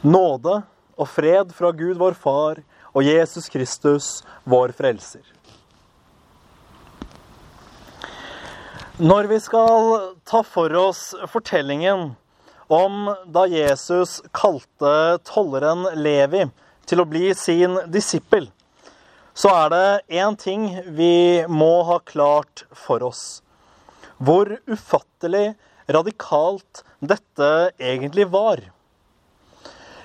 Nåde og fred fra Gud vår Far og Jesus Kristus, vår Frelser. Når vi skal ta for oss fortellingen om da Jesus kalte tolleren Levi til å bli sin disippel, så er det én ting vi må ha klart for oss. Hvor ufattelig radikalt dette egentlig var.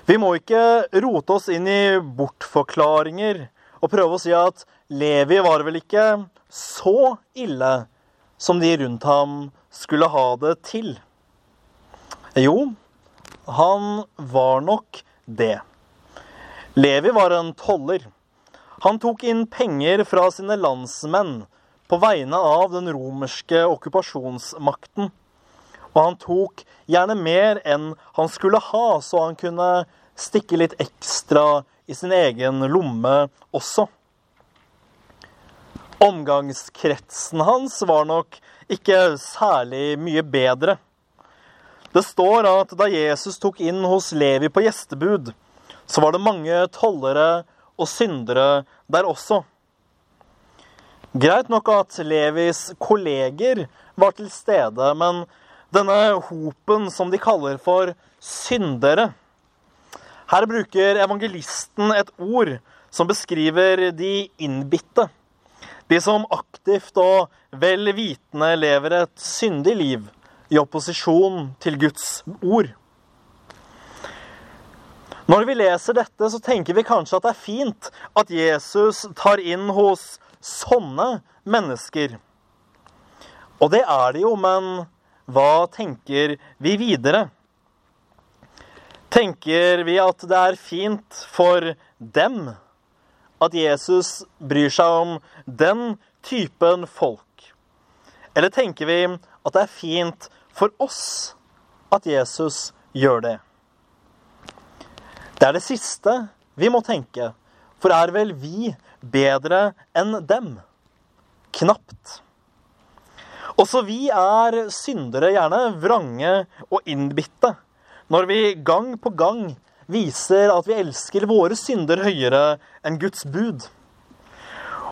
Vi må ikke rote oss inn i bortforklaringer og prøve å si at Levi var vel ikke så ille som de rundt ham skulle ha det til. Jo, han var nok det. Levi var en toller. Han tok inn penger fra sine landsmenn på vegne av den romerske okkupasjonsmakten. Og han tok gjerne mer enn han skulle ha, så han kunne stikke litt ekstra i sin egen lomme også. Omgangskretsen hans var nok ikke særlig mye bedre. Det står at da Jesus tok inn hos Levi på gjestebud, så var det mange tollere og syndere der også. Greit nok at Levis kolleger var til stede, men denne hopen som de kaller for syndere Her bruker evangelisten et ord som beskriver de innbitte. De som aktivt og vel vitende lever et syndig liv i opposisjon til Guds ord. Når vi leser dette, så tenker vi kanskje at det er fint at Jesus tar inn hos sånne mennesker. Og det er det jo, men hva tenker vi videre? Tenker vi at det er fint for dem at Jesus bryr seg om den typen folk? Eller tenker vi at det er fint for oss at Jesus gjør det? Det er det siste vi må tenke, for er vel vi bedre enn dem? Knapt. Også vi er syndere, gjerne vrange og innbitte, når vi gang på gang viser at vi elsker våre synder høyere enn Guds bud.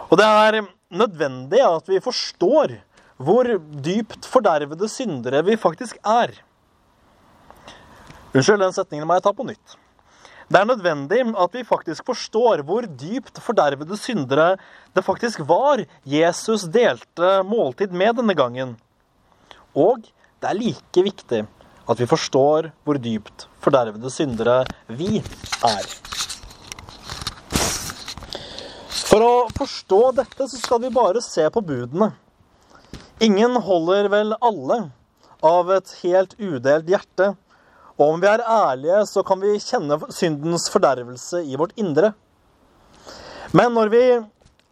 Og det er nødvendig at vi forstår hvor dypt fordervede syndere vi faktisk er. Unnskyld, den setningen må jeg ta på nytt. Det er nødvendig at vi faktisk forstår hvor dypt fordervede syndere det faktisk var Jesus delte måltid med denne gangen. Og det er like viktig at vi forstår hvor dypt fordervede syndere vi er. For å forstå dette så skal vi bare se på budene. Ingen holder vel alle av et helt udelt hjerte. Og om vi er ærlige, så kan vi kjenne syndens fordervelse i vårt indre. Men når vi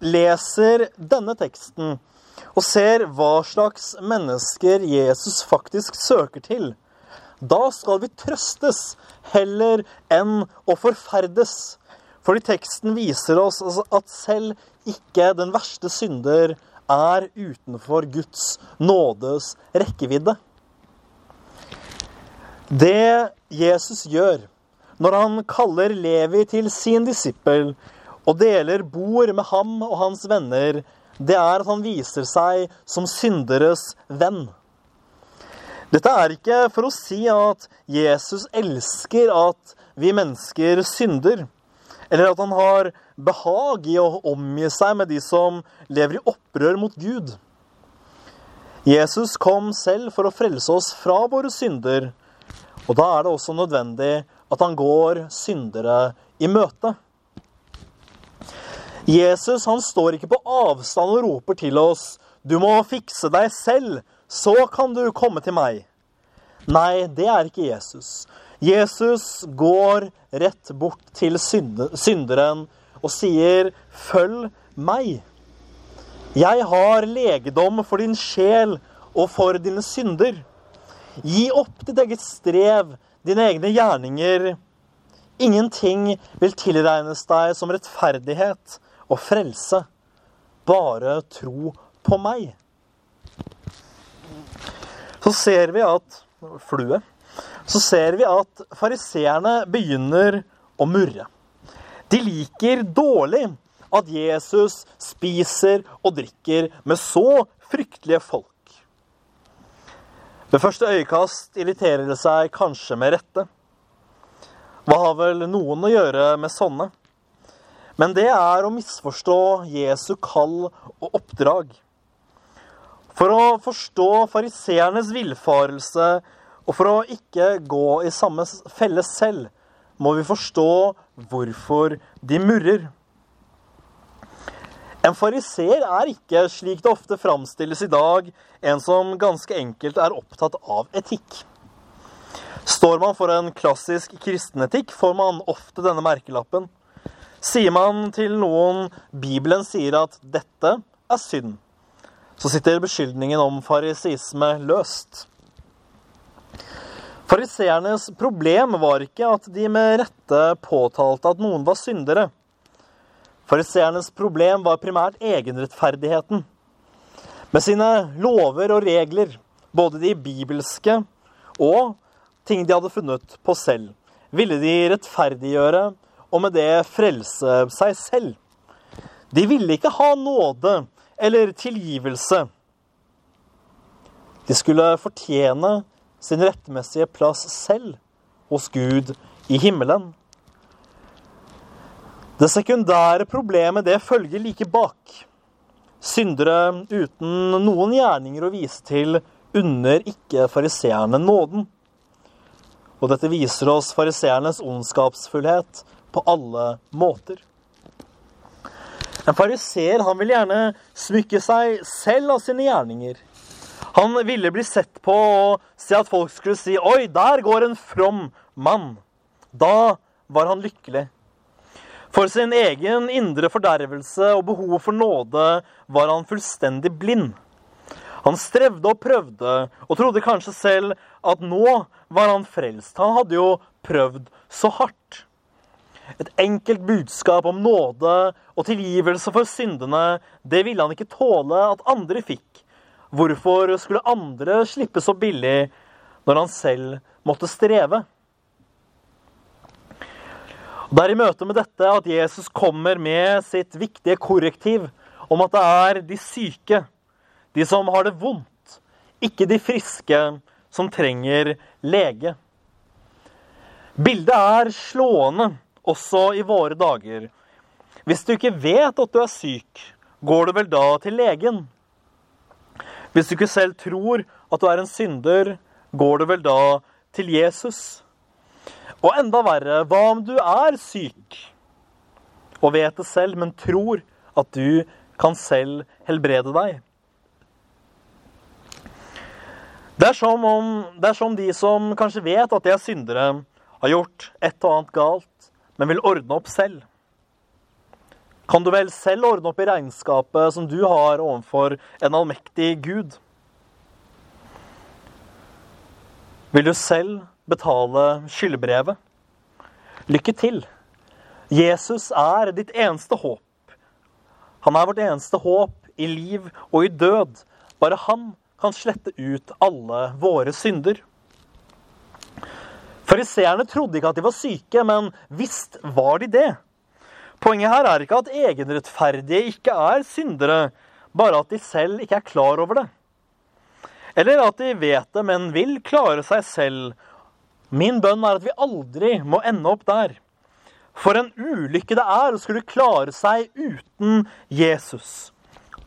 leser denne teksten og ser hva slags mennesker Jesus faktisk søker til, da skal vi trøstes heller enn å forferdes. Fordi teksten viser oss at selv ikke den verste synder er utenfor Guds nådes rekkevidde. Det Jesus gjør når han kaller Levi til sin disippel og deler bord med ham og hans venner, det er at han viser seg som synderes venn. Dette er ikke for å si at Jesus elsker at vi mennesker synder, eller at han har behag i å omgi seg med de som lever i opprør mot Gud. Jesus kom selv for å frelse oss fra våre synder, og da er det også nødvendig at han går syndere i møte. Jesus han står ikke på avstand og roper til oss 'Du må fikse deg selv, så kan du komme til meg'. Nei, det er ikke Jesus. Jesus går rett bort til synderen og sier 'Følg meg'. Jeg har legedom for din sjel og for dine synder. Gi opp ditt eget strev, dine egne gjerninger. Ingenting vil tilregnes deg som rettferdighet og frelse. Bare tro på meg. Så ser vi at flue. så ser vi at fariseerne begynner å murre. De liker dårlig at Jesus spiser og drikker med så fryktelige folk. Ved første øyekast irriterer det seg kanskje med rette. Hva har vel noen å gjøre med sånne? Men det er å misforstå Jesu kall og oppdrag. For å forstå fariseernes villfarelse og for å ikke gå i samme felle selv, må vi forstå hvorfor de murrer. En fariseer er ikke, slik det ofte framstilles i dag, en som ganske enkelt er opptatt av etikk. Står man for en klassisk kristenetikk, får man ofte denne merkelappen. Sier man til noen Bibelen sier at 'dette er synd', så sitter beskyldningen om farisisme løst. Fariseernes problem var ikke at de med rette påtalte at noen var syndere. Fariseernes problem var primært egenrettferdigheten. Med sine lover og regler, både de bibelske og ting de hadde funnet på selv, ville de rettferdiggjøre og med det frelse seg selv. De ville ikke ha nåde eller tilgivelse. De skulle fortjene sin rettmessige plass selv hos Gud i himmelen. Det sekundære problemet det følger like bak. Syndere uten noen gjerninger å vise til unner ikke fariseerne nåden. Og dette viser oss fariseernes ondskapsfullhet på alle måter. En fariseer vil gjerne smykke seg selv av sine gjerninger. Han ville bli sett på og se at folk skulle si 'Oi, der går en from mann'. Da var han lykkelig. For sin egen indre fordervelse og behov for nåde var han fullstendig blind. Han strevde og prøvde og trodde kanskje selv at nå var han frelst. Han hadde jo prøvd så hardt. Et enkelt budskap om nåde og tilgivelse for syndene, det ville han ikke tåle at andre fikk. Hvorfor skulle andre slippe så billig når han selv måtte streve? Det er i møte med dette at Jesus kommer med sitt viktige korrektiv om at det er de syke, de som har det vondt, ikke de friske, som trenger lege. Bildet er slående også i våre dager. Hvis du ikke vet at du er syk, går du vel da til legen? Hvis du ikke selv tror at du er en synder, går du vel da til Jesus? Og enda verre, hva om du er syk og vet det selv, men tror at du kan selv helbrede deg? Det er, som om, det er som de som kanskje vet at de er syndere, har gjort et og annet galt, men vil ordne opp selv. Kan du vel selv ordne opp i regnskapet som du har overfor en allmektig Gud? Vil du selv betale skyldbrevet? Lykke til! Jesus er ditt eneste håp. Han er vårt eneste håp i liv og i død. Bare han kan slette ut alle våre synder. Fariseerne trodde ikke at de var syke, men visst var de det. Poenget her er ikke at egenrettferdige ikke er syndere, bare at de selv ikke er klar over det. Eller at de vet det, men vil klare seg selv. Min bønn er at vi aldri må ende opp der. For en ulykke det er å skulle klare seg uten Jesus.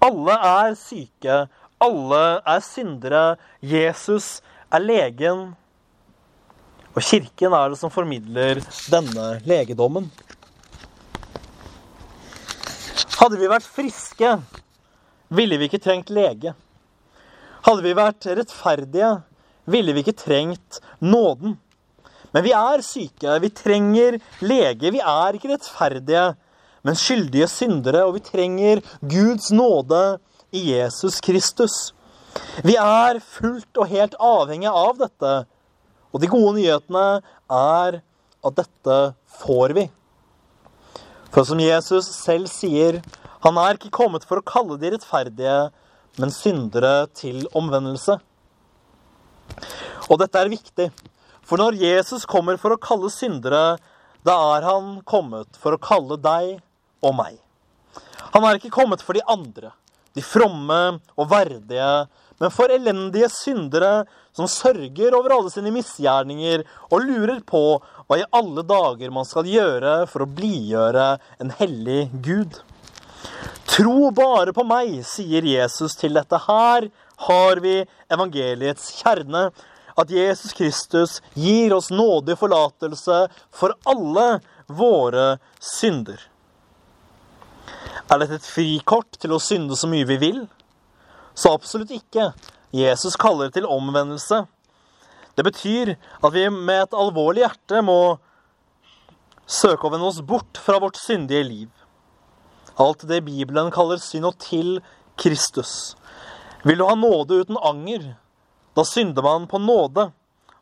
Alle er syke, alle er syndere. Jesus er legen. Og kirken er det som formidler denne legedommen. Hadde vi vært friske, ville vi ikke trengt lege. Hadde vi vært rettferdige, ville vi ikke trengt nåden. Men vi er syke, vi trenger lege. Vi er ikke rettferdige, men skyldige syndere, og vi trenger Guds nåde i Jesus Kristus. Vi er fullt og helt avhengige av dette, og de gode nyhetene er at dette får vi. For som Jesus selv sier, han er ikke kommet for å kalle de rettferdige, men syndere til omvendelse. Og dette er viktig, For når Jesus kommer for å kalle syndere, da er han kommet for å kalle deg og meg. Han er ikke kommet for de andre, de fromme og verdige, men for elendige syndere som sørger over alle sine misgjerninger og lurer på hva i alle dager man skal gjøre for å blidgjøre en hellig Gud. Tro bare på meg, sier Jesus til dette. Her har vi evangeliets kjerne. At Jesus Kristus gir oss nådig forlatelse for alle våre synder. Er dette et frikort til å synde så mye vi vil? Så absolutt ikke. Jesus kaller til omvendelse. Det betyr at vi med et alvorlig hjerte må søke å vende oss bort fra vårt syndige liv. Alt det Bibelen kaller synd, og til Kristus. Vil du ha nåde uten anger, da synder man på nåde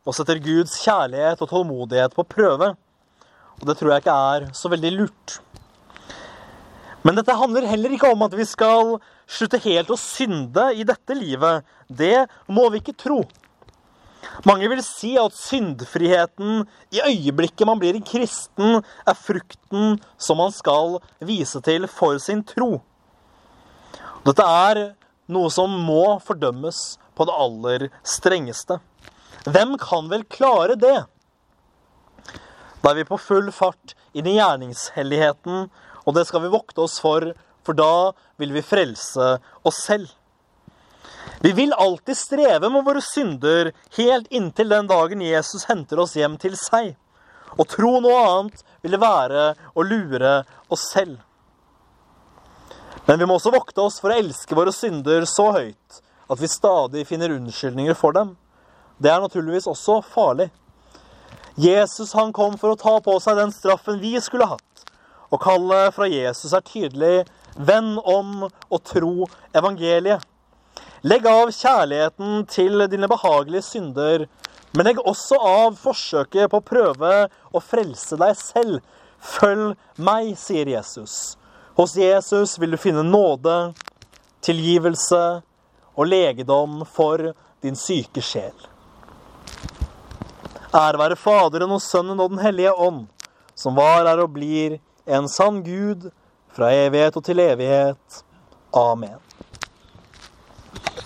og setter Guds kjærlighet og tålmodighet på prøve. Og det tror jeg ikke er så veldig lurt. Men dette handler heller ikke om at vi skal slutte helt å synde i dette livet. Det må vi ikke tro. Mange vil si at syndfriheten i øyeblikket man blir en kristen, er frukten som man skal vise til for sin tro. Dette er noe som må fordømmes på det aller strengeste. Hvem kan vel klare det? Da er vi på full fart inn i gjerningshelligheten, og det skal vi vokte oss for, for da vil vi frelse oss selv. Vi vil alltid streve med våre synder helt inntil den dagen Jesus henter oss hjem til seg. Å tro noe annet ville være å lure oss selv. Men vi må også vokte oss for å elske våre synder så høyt at vi stadig finner unnskyldninger for dem. Det er naturligvis også farlig. Jesus han kom for å ta på seg den straffen vi skulle hatt. Og kallet fra Jesus er tydelig venn om og tro evangeliet. Legg av kjærligheten til dine behagelige synder, men legg også av forsøket på å prøve å frelse deg selv. Følg meg, sier Jesus. Hos Jesus vil du finne nåde, tilgivelse og legedom for din syke sjel. Ære være Faderen og Sønnen og Den hellige ånd, som var, er og blir en sann Gud fra evighet og til evighet. Amen.